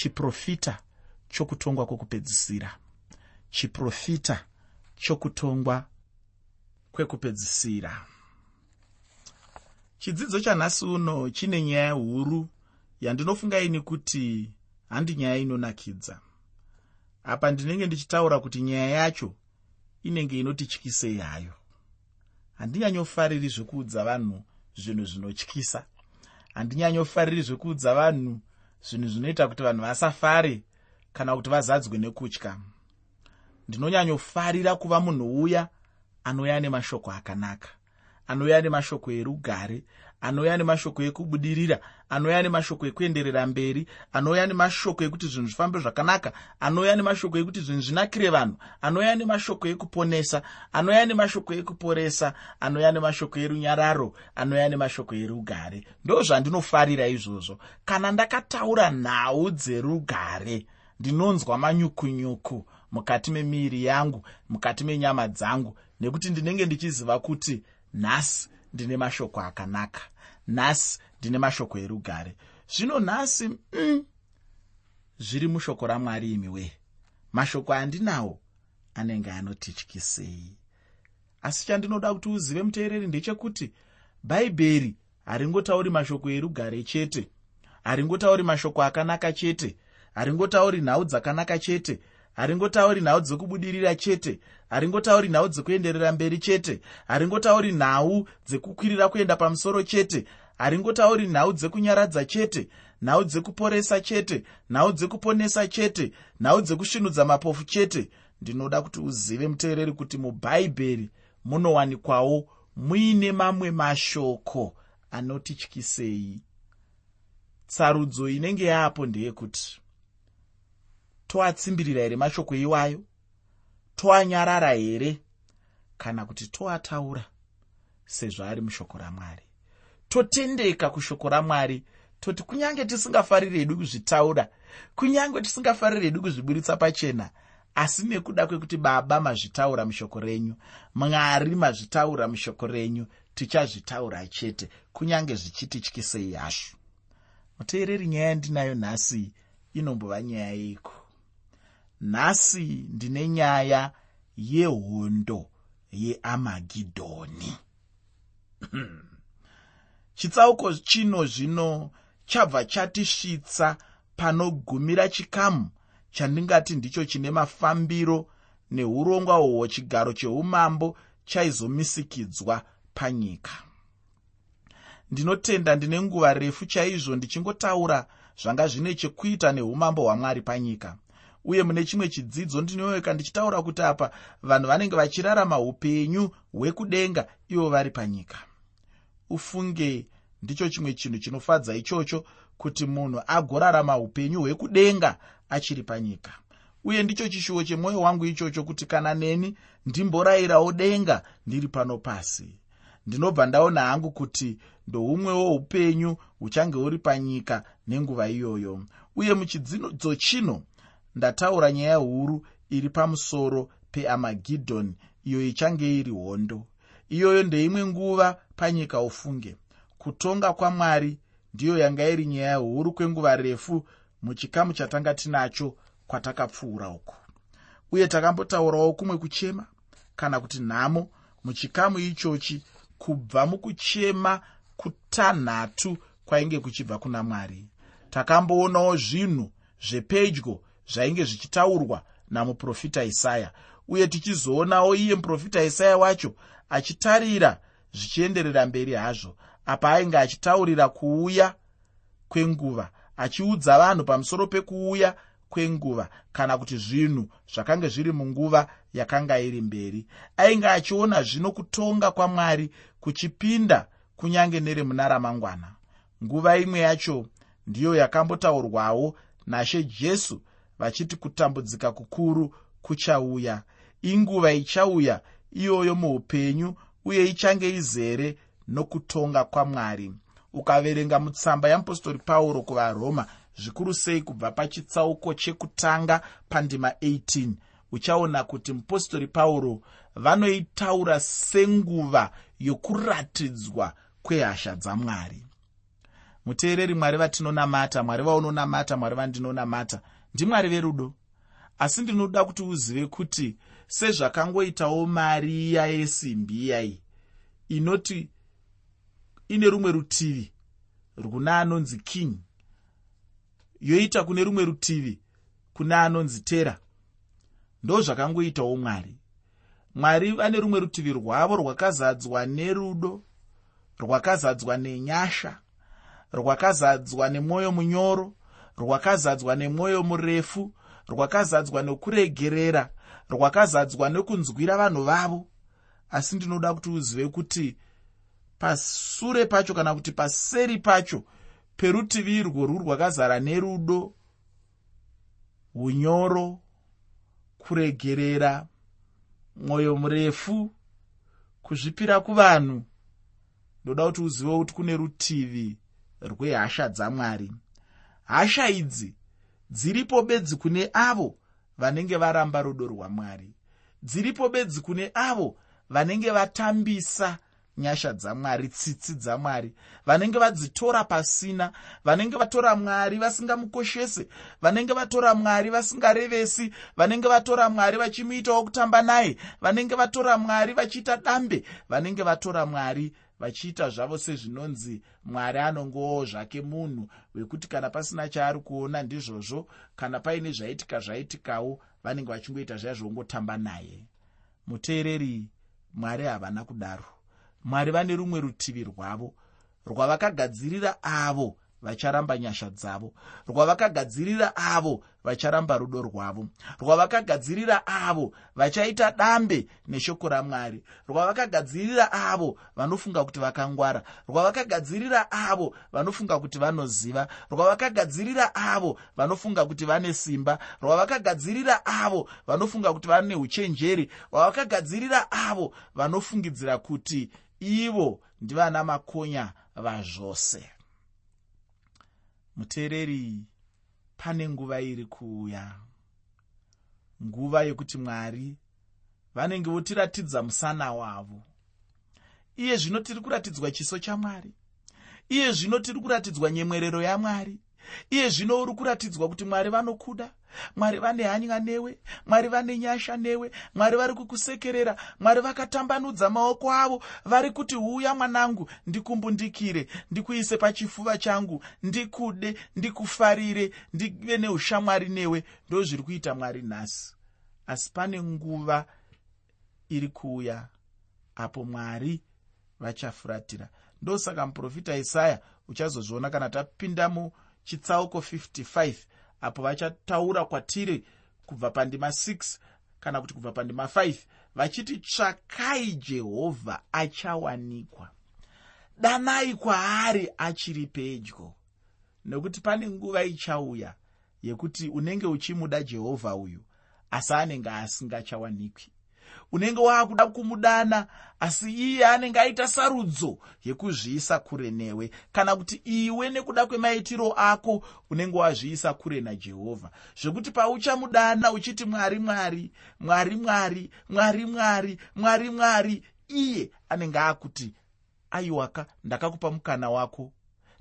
chiprofita chokutongwa kwokupedzisira chiprofita chokutongwa kwekupedzisira. Chidzidzo chanhasi uno chine nyaya huru yandinofunga ini kuti handi nyaya inonakidza. Apa ndinenge ndichitaura kuti nyaya yacho inenge inotityisei hayo handinyanyofariri zvekuudza vanhu zvinhu zvinotyisa. Handinyanyofariri zvekuudza vanhu zvinhu zvinoita kuti vanhu vasafare kana kuti vazadzwe nekutya. Ndinonyanyofarira kuva munhu uya anouya nemashoko akanaka anouya nemashoko erugare anouya nemashoko ekubudirira anouya nemashoko ekuenderera mberi anouya nemashoko ekuti zvinhu zvifambe zvakanaka anouya nemashoko ekuti zvinhu zvinakire vanhu anouya nemashoko ekuponesa anouya nemashoko ekuporesa anouya nemashoko erunyararo anouya nemashoko erugare. Ndo zvandinofarira izvozvo. Kana ndakataura nhau dzerugare ndinonzwa manyukunyuku mukati memiviri yangu mukati menyama dzangu nekuti ndinenge ndichiziva kuti nhasi ndine mashoko akanaka nhasi ndine mashoko erugare. Zvino nhasi mm, zviri mushoko ramwari imi wee mashoko andinawo anenge anotityisei asi chandinoda kuti uzive muteereri ndechekuti bhaibheri haringotauri mashoko erugare chete haringotauri mashoko akanaka chete haringotauri nhau dzakanaka chete haringotauri nhau dzekubudirira chete. Haringotauri nhau dzekuenderera mberi chete. Haringotauri nhau dzekukwirira kuenda pamusoro chete. Haringotauri nhau dzekunyaradza chete. Nhau dzekuporesa chete. Nhau dzekuponesa chete. Nhau dzekusvinudza mapofu chete. Ndinoda kuti uzive muteereri kuti mubhaibheri munowanikwawo muine mamwe mashoko anotityisei tsarudzo inenge yaapo ndeyekuti toatsimbirira here mashoko iwayo? Toanyarara here? Kana kuti toataura? Sezvo ari mushoko ramwari. Totendeka kushoko ramwari toti kunyange tisingafariri hedu kuzvitaura? Kunyange tisingafariri hedu kuzviburitsa pachena? Asi nekuda kwekuti baba mazvitaura mushoko renyu mwari mazvitaura mushoko renyu tichazvitaura chete kunyange zvichitityisei hasho muteereri nyaya yandinayo nhasi inombova nyaya yeiko nhasi ndine nyaya yehondo yeamagidhoni chitsauko chino zvino chabva chatisvitsa panogumira chikamu chandingati ndicho chine mafambiro neurongwa hwohwo chigaro cheumambo chaizomisikidzwa panyika. Ndinotenda ndine nguva refu chaizvo ndichingotaura zvanga zvine chekuita neumambo hwamwari panyika uye mune chimwe chidzidzo ndinoyeka ndichitaura kuti apa vanhu vanenge vachirarama upenyu hwekudenga ivo vari panyika. Ufunge ndicho chimwe chinhu chinofadza ichocho kuti munhu agorarama upenyu hwekudenga achiri panyika. Uye ndicho chishuwo chemwoyo wangu ichocho kuti kana neni ndimborayirawo denga ndiri pano pasi ndinobva ndaona hangu kuti ndoumwewo upenyu huchange huri panyika nenguva iyoyo. Uye muchidzidzo chino ndataura nyaya huru iri pamusoro peamagidhoni iyo ichange iri hondo. Iyoyo ndeimwe nguva panyika ufunge. Kutonga kwamwari ndiyo yanga iri nyaya huru kwenguva refu muchikamu chatanga tinacho kwatakapfuura uku. Uye takambotaurawo kumwe kuchema kana kuti nhamo muchikamu ichochi kubva mukuchema kutanhatu kwainge kuchibva kuna mwari. Takamboonawo zvinhu zvepedyo zvainge zvichitaurwa namuprofita isaya. Uye tichizoonawo iye muprofita isaya wacho achitarira zvichienderera mberi hazvo apa ainge achitaurira kuuya kwenguva achiudza vanhu pamusoro pekuuya kwenguva kana kuti zvinhu zvakange zviri munguva yakanga iri mberi. Ainge achiona zvino kutonga kwamwari kuchipinda kunyange neremuna ramangwana. Nguva imwe yacho ndiyo yakambotaurwawo nashe jesu vachiti kutambudzika kukuru kuchauya. Inguva ichauya iyoyo muupenyu uye ichange izere nokutonga kwamwari. Ukaverenga mutsamba yeapostori pauro kuvaroma zvikuru sei kubva pachitsauko chekutanga pandima 18 uchaona kuti mupostori pauro vanoitaura senguva yokuratidzwa kwehasha dzamwari. Muteereri mwari vatinonamata mwari vaunonamata mwari vandinonamata ndimwari verudo. Asi ndinoda kuti uzive kuti sezvakangoitawo mari iya yesimbi iyai inoti ine rumwe rutivi runa anonzi king yoita kune rumwe rutivi kuna anonzi tera. Ndo zvakangoitawo mwari. Mwari vane rumwe rutivi rwavo rwakazadzwa nerudo rwakazadzwa nenyasha rwakazadzwa nemwoyo munyoro rwakazadzwa nemwoyo murefu rwakazadzwa nekuregerera rwakazadzwa nekunzwira vanhu vavo. Asi ndinoda kuti uzive kuti pasure pacho kana kuti paseri pacho perutivi irworwu rwakazara nerudo unyoro kuregerera mwoyo murefu kuzvipira kuvanhu. Ndoda kuti uzive kuti kune rutivi rwehasha dzamwari hasha idzi dziripo bedzi kune avo vanenge varamba rudo rwamwari dziripo bedzi kune avo vanenge vatambisa nyasha dzamwari tsitsi dzamwari vanenge vadzitora pasina vanenge vatora mwari vasingamukoshese vanenge vatora mwari vasingarevesi vanenge vatora mwari vachimuitawo kutamba naye vanenge vatora mwari vachiita dambe vanenge vatora mwari vachiita zvavo sezvinonzi mwari anongowo zvake munhu wekuti kana pasina chaari kuona ndizvozvo kana paine zvaitika zvaitikawo vanenge vachingoita zvaya zvongotamba naye. Muteereri mwari havana kudaro. Mwari vane rumwe rutivi rwavo rwavakagadzirira avo vacharamba nyasha dzavo rwavakagadzirira avo vacharamba rudo rwavo. Rwavakagadzirira avo vachaita dambe neshoko ramwari. Rwavakagadzirira avo vanofunga kuti vakangwara. Rwavakagadzirira avo vanofunga kuti vanoziva. Rwavakagadzirira avo vanofunga kuti vane simba. Rwavakagadzirira avo vanofunga kuti vane uchenjeri. Rwavakagadzirira avo vanofungidzira kuti ivo ndivana makonya vazvose. Muteereri pane nguva iri kuuya. Nguva yekuti mwari vanenge votiratidza musana wavo. Iye zvino tiri kuratidzwa chiso chamwari iye zvino tiri kuratidzwa nyemwerero yamwari iye zvino uri kuratidzwa kuti mwari vanokuda mwari vane hanya newe mwari vane nyasha newe mwari vari kukusekerera mwari vakatambanudza maoko avo vari kuti huya mwanangu ndikumbundikire ndikuise pachifuva changu ndikude ndikufarire ndive neushamwari newe. Ndo zviri kuita mwari nhasi. Asi pane nguva iri kuuya apo mwari vachafuratira. Ndosaka muprofita isaya uchazozviona kana tapinda muchitsauko 55 apo vachataura kwatiri kubva pandima 6 kana kuti kubva pandima 5 vachiti tsvakai jehovha achawanikwa. Danai kwaari achiri pedyo. Nekuti pane nguva ichauya yekuti unenge uchimuda jehovha uyu asi anenge asingachawanikwi unenge waakuda kumudana asi iye anenge aita sarudzo yekuzviisa kure newe. Kana kuti iwe nekuda kwemaitiro ako unenge wazviisa kure najehovha zvekuti pauchamudana uchiti mwari mwari mwari mwari mwari mwari mwari mwari iye anenge akuti aiwaka ndakakupa mukana wako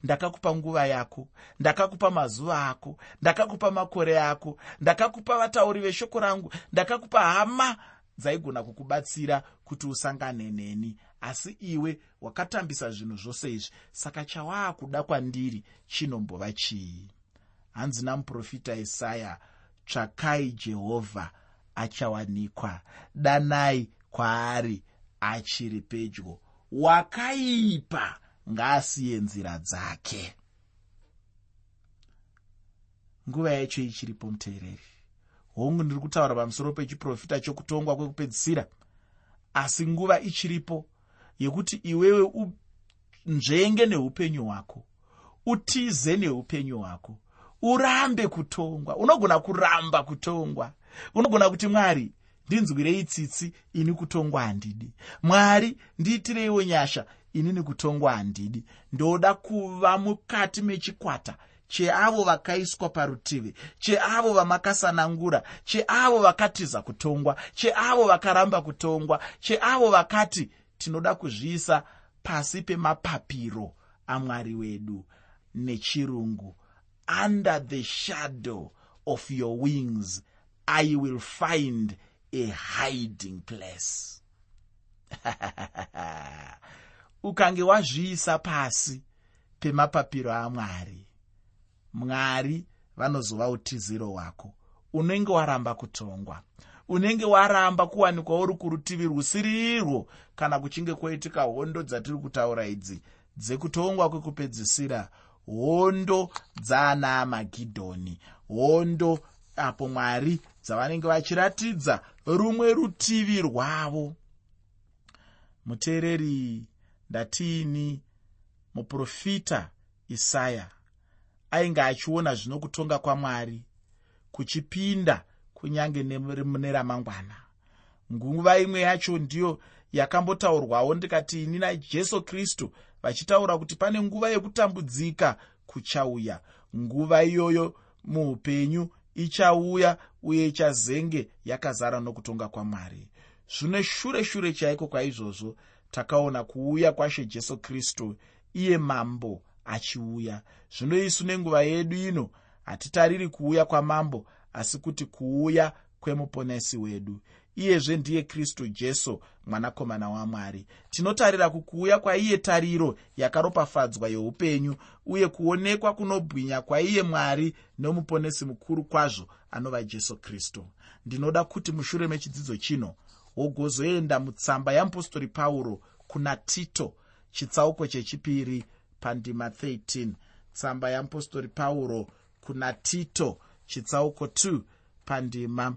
ndakakupa nguva yako ndakakupa mazuva ako ndakakupa makore ako ndakakupa vatauri veshoko rangu ndakakupa hama dzaigona kukubatsira kuti usangane neni. Asi iwe wakatambisa zvinhu zvose izvi saka chawaakuda kwandiri chinombova chii? Hanzi namuprofita isaya tsvakai jehovha achawanikwa. Danai kwaari achiri pedyo. Wakaipa ngaasiye nzira dzake. Nguva yacho ichiripo muteereri hongu ndiri kutaura pamusoro pechiprofita chokutongwa kwekupedzisira asi nguva ichiripo yekuti iwewe unzvenge neupenyu hwako utize neupenyu hwako urambe kutongwa. Unogona kuramba kutongwa. Unogona kuti mwari ndinzwirei tsitsi ini kutongwa handidi. Mwari ndiitireiwo nyasha inini kutongwa handidi. Ndoda kuva mukati mechikwata cheavo vakaiswa parutivi cheavo vamakasanangura cheavo vakatiza kutongwa cheavo vakaramba kutongwa cheavo vakati tinoda kuzviisa pasi pemapapiro amwari wedu nechirungu. Under the shadow of your wings i will find a hiding place. Ukange wazviisa pasi pemapapiro amwari mwari vanozova utiziro hwako. Unenge waramba kutongwa. Unenge waramba kuwanikwa uri kurutivi rusirirwo kana kuchinge kwoitika hondo dzatiri kutaura idzi. Dzekutongwa kwekupedzisira hondo dzaana magidhoni. Hondo apo mwari dzavanenge vachiratidza rumwe rutivi rwavo. Muteereri ndatiini muprofita isaya ainge achiona zvino kutonga kwamwari kuchipinda kunyange mune ramangwana. Nguva imwe yacho ndiyo yakambotaurwawo ndikati ini najesu kristu vachitaura kuti pane nguva yekutambudzika kuchauya. Nguva iyoyo muupenyu ichauya uye ichazenge yakazara nokutonga kwamwari. Zvino shure shure chaiko kwaizvozvo takaona kuuya kwashe jesu kristu iye mambo achiuya. Zvino isu nenguva yedu ino hatitariri kuuya kwamambo asi kuti kuuya kwemuponesi wedu. Iyezve ndiye kristu jesu mwanakomana wamwari. Tinotarira kukuuya kwaiye tariro yakaropafadzwa yeupenyu uye kuonekwa kunobwinya kwaiye mwari nomuponesi mukuru kwazvo anova jesu kristu. Ndinoda kuti mushure mechidzidzo chino wogozoenda mutsamba yeapostori pauro kuna tito chitsauko chechipiri pandima 13 tsamba yeapostori pauro kuna tito chitsauko 2 pandima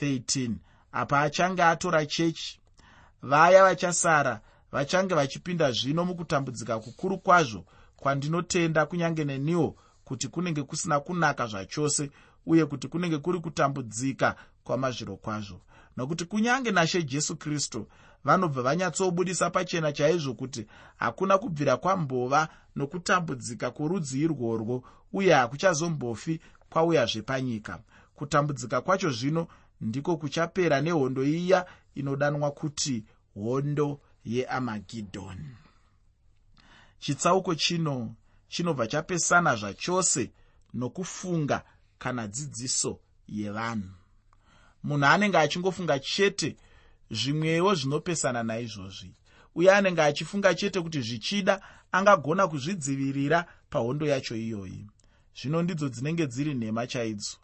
13 apa achange atora chechi. Vaya vachasara vachange vachipinda zvino mukutambudzika kukuru kwazvo kwandinotenda kunyange neniwo kuti kunenge kusina kunaka zvachose uye kuti kunenge kuri kutambudzika kwamazviro kwazvo nokuti kunyange nashe jesu kristu vanobva vanyatsobudisa pachena chaizvo kuti hakuna kubvira kwambova nokutambudzika kworudzi irworwo uye hakuchazombofi kwauyazve panyika. Kutambudzika kwacho zvino ndiko kuchapera nehondo iya inodanwa kuti hondo yeamagidhoni chitsauko chino chinobva chapesana zvachose nokufunga kana dzidziso yevanhu munhu anenge achingofunga chete zvimwewo zvinopesana naizvozvi. Uye anenge achifunga chete kuti zvichida angagona kuzvidzivirira pahondo yacho iyoyi. Zvino ndidzo dzinenge dziri nhema chaidzo.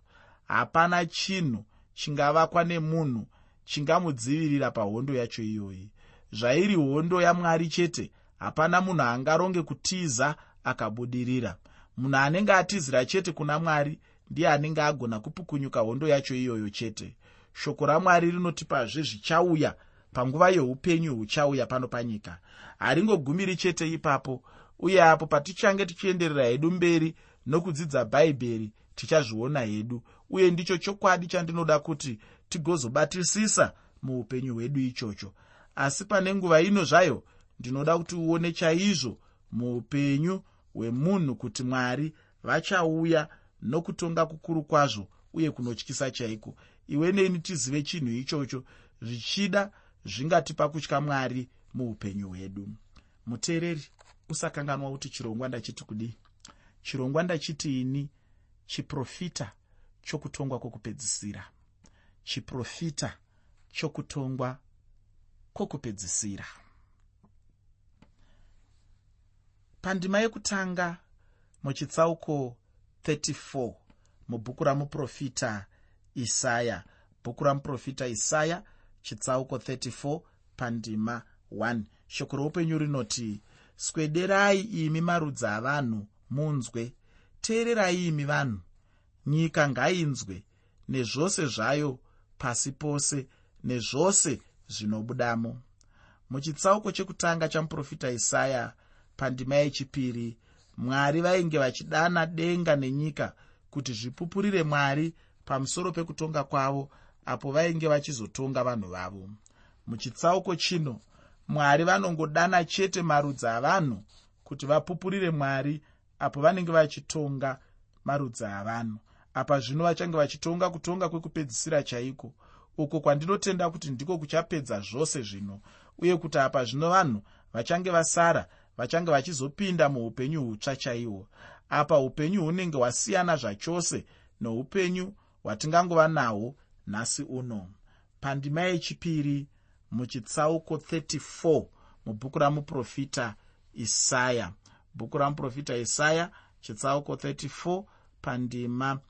Hapana chinhu chingavakwa nemunhu chingamudzivirira pahondo yacho iyoyi. Zvairi hondo yamwari chete hapana munhu angaronge kutiza akabudirira. Munhu anenge atizira chete kuna mwari ndiye anenge agona kupukunyuka hondo yacho iyoyo chete shoko ramwari rinotipazve zvichauya. Panguva yeupenyu huchauya pano panyika. Haringogumiri chete ipapo uye apo patichange tichienderera hedu mberi nokudzidza bhaibheri tichazviona hedu. Uye ndicho chokwadi chandinoda kuti tigozobatisisa muupenyu hwedu ichocho. Asi pane nguva ino zvayo ndinoda kuti uone chaizvo muupenyu hwemunhu kuti mwari vachauya nokutonga kukuru kwazvo uye kunotyisa chaiko iwe neni tizive chinhu ichocho zvichida zvingatipa kutya mwari muupenyu hwedu. Muteereri usakanganwa kuti chirongwa ndachiti kudii? Chirongwa ndachiti ini chiprofita chokutongwa kwokupedzisira. Chiprofita chokutongwa kwokupedzisira. Pandima yekutanga muchitsauko 34 mubhuku ramuprofita isaya. Bhuku ramuprofita isaya chitsauko 34 pandima 1 shoko roupenyu rinoti swederai imi marudzi avanhu munzwe. Teererai imi vanhu. Nyika ngainzwe nezvose zvayo pasi pose nezvose zvinobudamo. Muchitsauko chekutanga chamuprofita isaya pandima yechipiri mwari vainge vachidana denga nenyika kuti zvipupurire mwari pamusoro pekutonga kwavo apo vainge vachizotonga vanhu vavo. Muchitsauko chino mwari vanongodana chete marudzi avanhu kuti vapupurire mwari apo vanenge vachitonga marudzi avanhu. Apa zvino vachange vachitonga kutonga kwekupedzisira chaiko? Uko kwandinotenda kuti ndiko kuchapedza zvose zvino uye kuti apa zvino vanhu vachange vasara vachange vachizopinda muupenyu hutsva chaihwo apa upenyu hunenge hwasiyana zvachose noupenyu hwatingangova nahwo nhasi uno. Pandima yechipiri muchitsauko 34 mubhuku ramuprofita isaya. Bhuku ramuprofita isaya chitsauko 34 pandima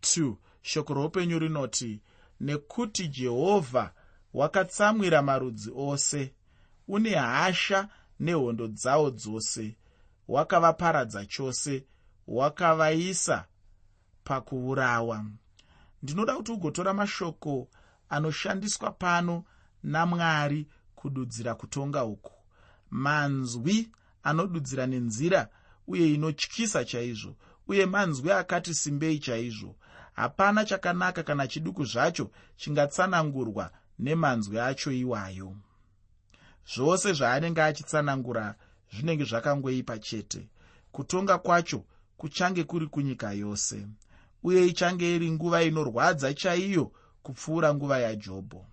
2 shoko roupenyu rinoti nekuti jehovha wakatsamwira marudzi ose une hasha nehondo dzawo dzose wakavaparadza chose wakavaisa pakuurawa ndinoda kuti ugotora mashoko anoshandiswa pano namwari kududzira kutonga uku. Manzwi anodudzira nenzira uye inotyisa chaizvo uye manzwi akati simbei chaizvo. Hapana chakanaka kana chiduku zvacho chingatsanangurwa nemanzwi acho iwayo. Zvose zvaanenge achitsanangura zvinenge zvakangoipa chete. Kutonga kwacho kuchange kuri kunyika yose uye ichange iri nguva inorwadza chaiyo kupfuura nguva yajobho.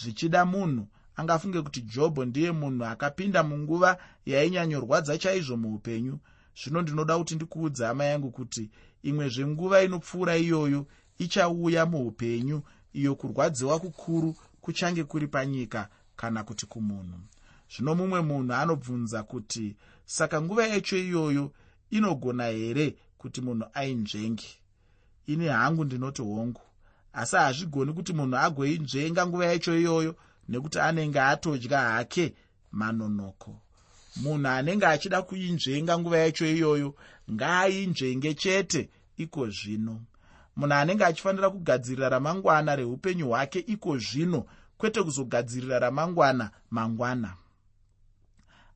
Zvichida munhu angafunge kuti jobho ndiye munhu akapinda munguva yainyanyorwadza chaizvo muupenyu. Zvino ndinoda kuti ndikuudza hama yangu kuti imwe zvenguva inopfuura iyoyo ichauya muupenyu iyo kurwadziwa kukuru kuchange kuri panyika kana kuti kumunhu. Zvino mumwe munhu anobvunza kuti saka nguva yacho iyoyo inogona here kuti munhu ainzvenge ini hangu ndinoti hongu. Asi hazvigoni kuti munhu agoinzvenga nguva yacho iyoyo nekuti anenge atodya hake manonoko. Munhu anenge achida kuinzvenga nguva yacho iyoyo ngaainzvenge chete iko zvino. Munhu anenge achifanira kugadzirira ramangwana reupenyu hwake iko zvino kwete kuzogadzirira ramangwana mangwana.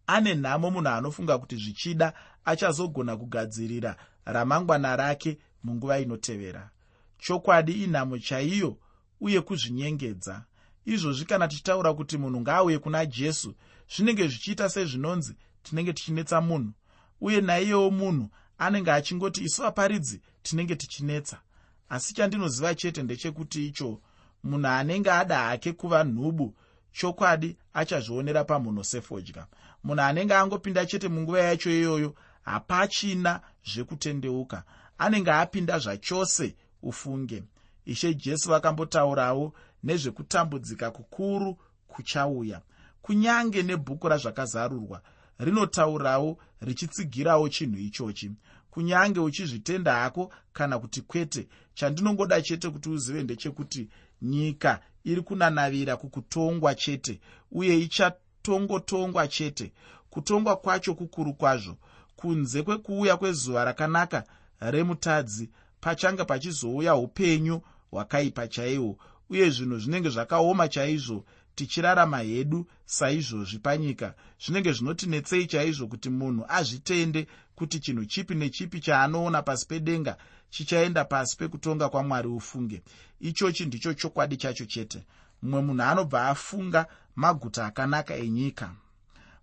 Ane nhamo munhu anofunga kuti zvichida achazogona kugadzirira ramangwana rake munguva inotevera. Chokwadi inhamo chaiyo uye kuzvinyengedza. Izvozvi kana tichitaura kuti munhu ngaauye kuna jesu zvinenge zvichiita sezvinonzi tinenge tichinetsa munhu uye naiyewo munhu anenge achingoti isu vaparidzi tinenge tichinetsa. Asi chandinoziva chete ndechekuti icho munhu anenge ada hake kuva nhubu chokwadi achazvionera pamhuno sefodya. Munhu anenge angopinda chete munguva yacho iyoyo hapachina zvekutendeuka anenge apinda zvachose ufunge. Ishe jesu vakambotaurawo nezvekutambudzika kukuru kuchauya. Kunyange nebhuku razvakazarurwa rinotaurawo richitsigirawo chinhu ichochi. Kunyange uchizvitenda hako kana kuti kwete chandinongoda chete kuti uzive ndechekuti nyika iri kunanavira kukutongwa chete uye ichatongotongwa chete. Kutongwa kwacho kukuru kwazvo kunze kwekuuya kwezuva rakanaka remutadzi pachange pachizouya upenyu hwakaipa chaihwo uye zvinhu zvinenge zvakaoma chaizvo tichirarama hedu saizvozvi panyika. Zvinenge zvinotinetsei chaizvo kuti munhu azvitende kuti chinhu chipi nechipi chaanoona pasi pedenga chichaenda pasi pekutonga kwamwari ufunge. Ichochi ndicho chokwadi chacho chete. Mumwe munhu anobva afunga maguta akanaka enyika.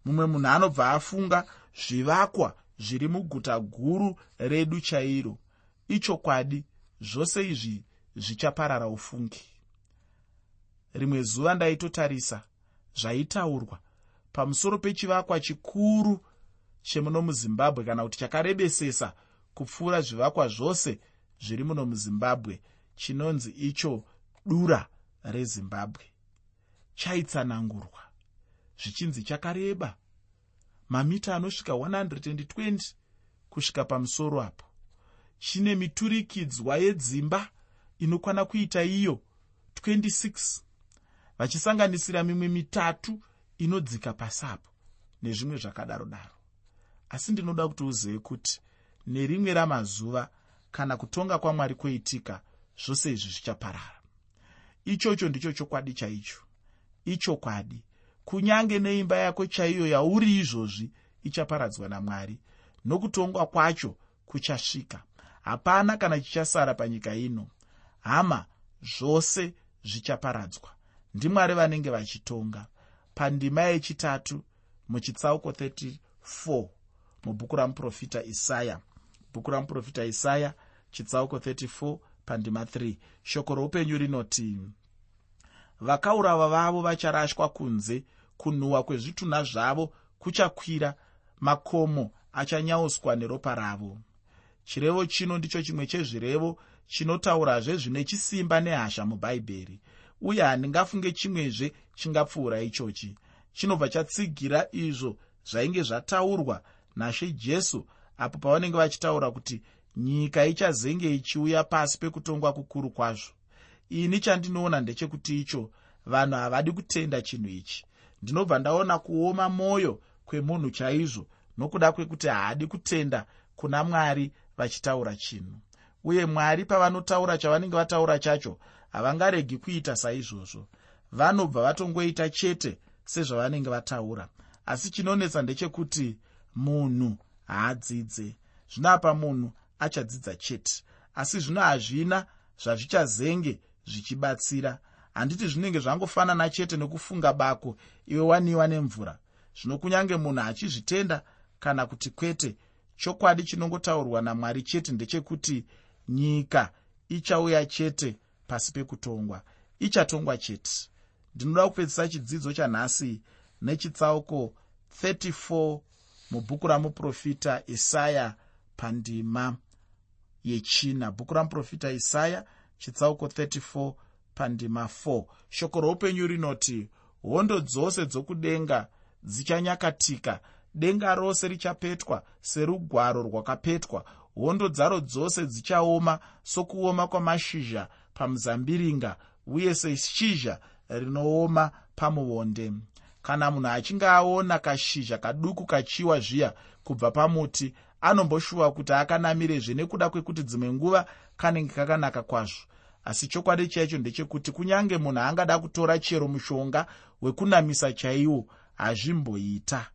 Mumwe munhu anobva afunga zvivakwa zviri muguta guru redu chairo. Ichokwadi zvose izvi zvichaparara ufungi. Rimwe zuva ndaitotarisa zvaitaurwa pamusoro pechivakwa chikuru chemuno muzimbabwe kana kuti chakarebesesa kupfuura zvivakwa zvose zviri muno muzimbabwe chinonzi icho dura rezimbabwe. Chaitsanangurwa zvichinzi chakareba mamita anosvika 120 kusvika pamusoro apo. Chine miturikidzwa yedzimba inokwana kuita iyo 26 vachisanganisira mimwe mitatu inodzika pasapo nezvimwe zvakadaro daro. Asi ndinoda kuti uzive kuti nerimwe ramazuva kana kutonga kwamwari kwoitika zvose izvi zvichaparara. Ichocho ndicho chokwadi chaicho. Ichokwadi kunyange neimba yako chaiyo yauri izvozvi ichaparadzwa namwari. Nokutongwa kwacho kuchasvika. Hapana kana chichasara panyika ino. Hama zvose zvichaparadzwa. Ndimwari vanenge vachitonga. Pandima yechitatu muchitsauko 34 mubhuku ramuprofita isaya. Bhuku ramuprofita isaya chitsauko 34 pandima 3 shoko roupenyu rinoti vakaurava vavo vacharashwa kunze. Kunhuhwa kwezvitunha zvavo kuchakwira makomo achanyauswa neropa ravo. Chirevo chino ndicho chimwe chezvirevo chinotaurazve zvine chisimba nehasha mubhaibheri uye handingafunge chimwezve chingapfuura ichochi. Chinobva chatsigira izvo zvainge zvataurwa nashe jesu apo pavanenge vachitaura kuti nyika ichazenge ichiuya pasi pekutongwa kukuru kwazvo ini chandinoona ndechekuti icho vanhu havadi kutenda chinhu ichi. Ndinobva ndaona kuoma mwoyo kwemunhu chaizvo nokuda kwekuti haadi kutenda kuna mwari vachitaura chinhu. Uye mwari pavanotaura chavanenge vataura chacho havangaregi kuita saizvozvo. Vanobva vatongoita chete sezvavanenge vataura. Asi chinonetsa ndechekuti munhu haadzidze zvino apa munhu achadzidza chete. Asi zvino hazvina zvazvichazenge zvichibatsira. Handiti zvinenge zvangofanana chete nekufunga bako iwe waniwa nemvura. Zvino kunyange munhu achizvitenda kana kuti kwete chokwadi chinongotaurwa namwari chete ndechekuti nyika ichauya chete pasi pekutongwa ichatongwa chete. Ndinoda kupedzisa chidzidzo chanhasi nechitsauko 34 mubhuku ramuprofita isaya pandima yechina. Bhuku ramuprofita isaya chitsauko 34 pandima 4 shoko roupenyu rinoti hondo dzose dzokudenga dzichanyakatika. Denga rose richapetwa serugwaro rwakapetwa. Hondo dzaro dzose dzichaoma sokuoma kwamashizha pamuzambiringa uye seshizha rinooma pamuonde kana munhu achinge aona kashizha kaduku kachiwa zviya kubva pamuti anomboshuva kuti akanamirezve nekuda kwekuti dzimwe nguva kanenge kakanaka kwazvo. Asi chokwadi chaicho ndechekuti kunyange munhu angada kutora chero mushonga wekunamisa chaiwo hazvimboita.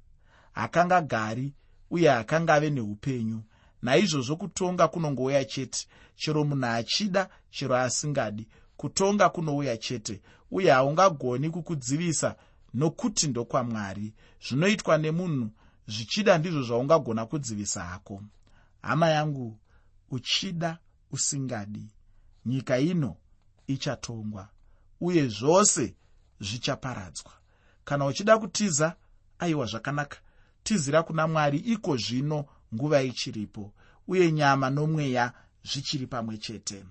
Hakangagari uye hakangave neupenyu. Naizvozvo kutonga kunongouya chete. Chero munhu achida chero asingadi. Kutonga kunouya chete uye haungagoni kukudzivisa nokuti ndokwamwari. Zvinoitwa nemunhu zvichida ndizvo zvaungagona kudzivisa hako. Hama yangu uchida usingadi. Nyika ino ichatongwa uye zvose zvichaparadzwa. Kana uchida kutiza aiwa zvakanaka. Tizira kuna mwari iko zvino nguva ichiripo uye nyama nomweya zvichiri pamwe chete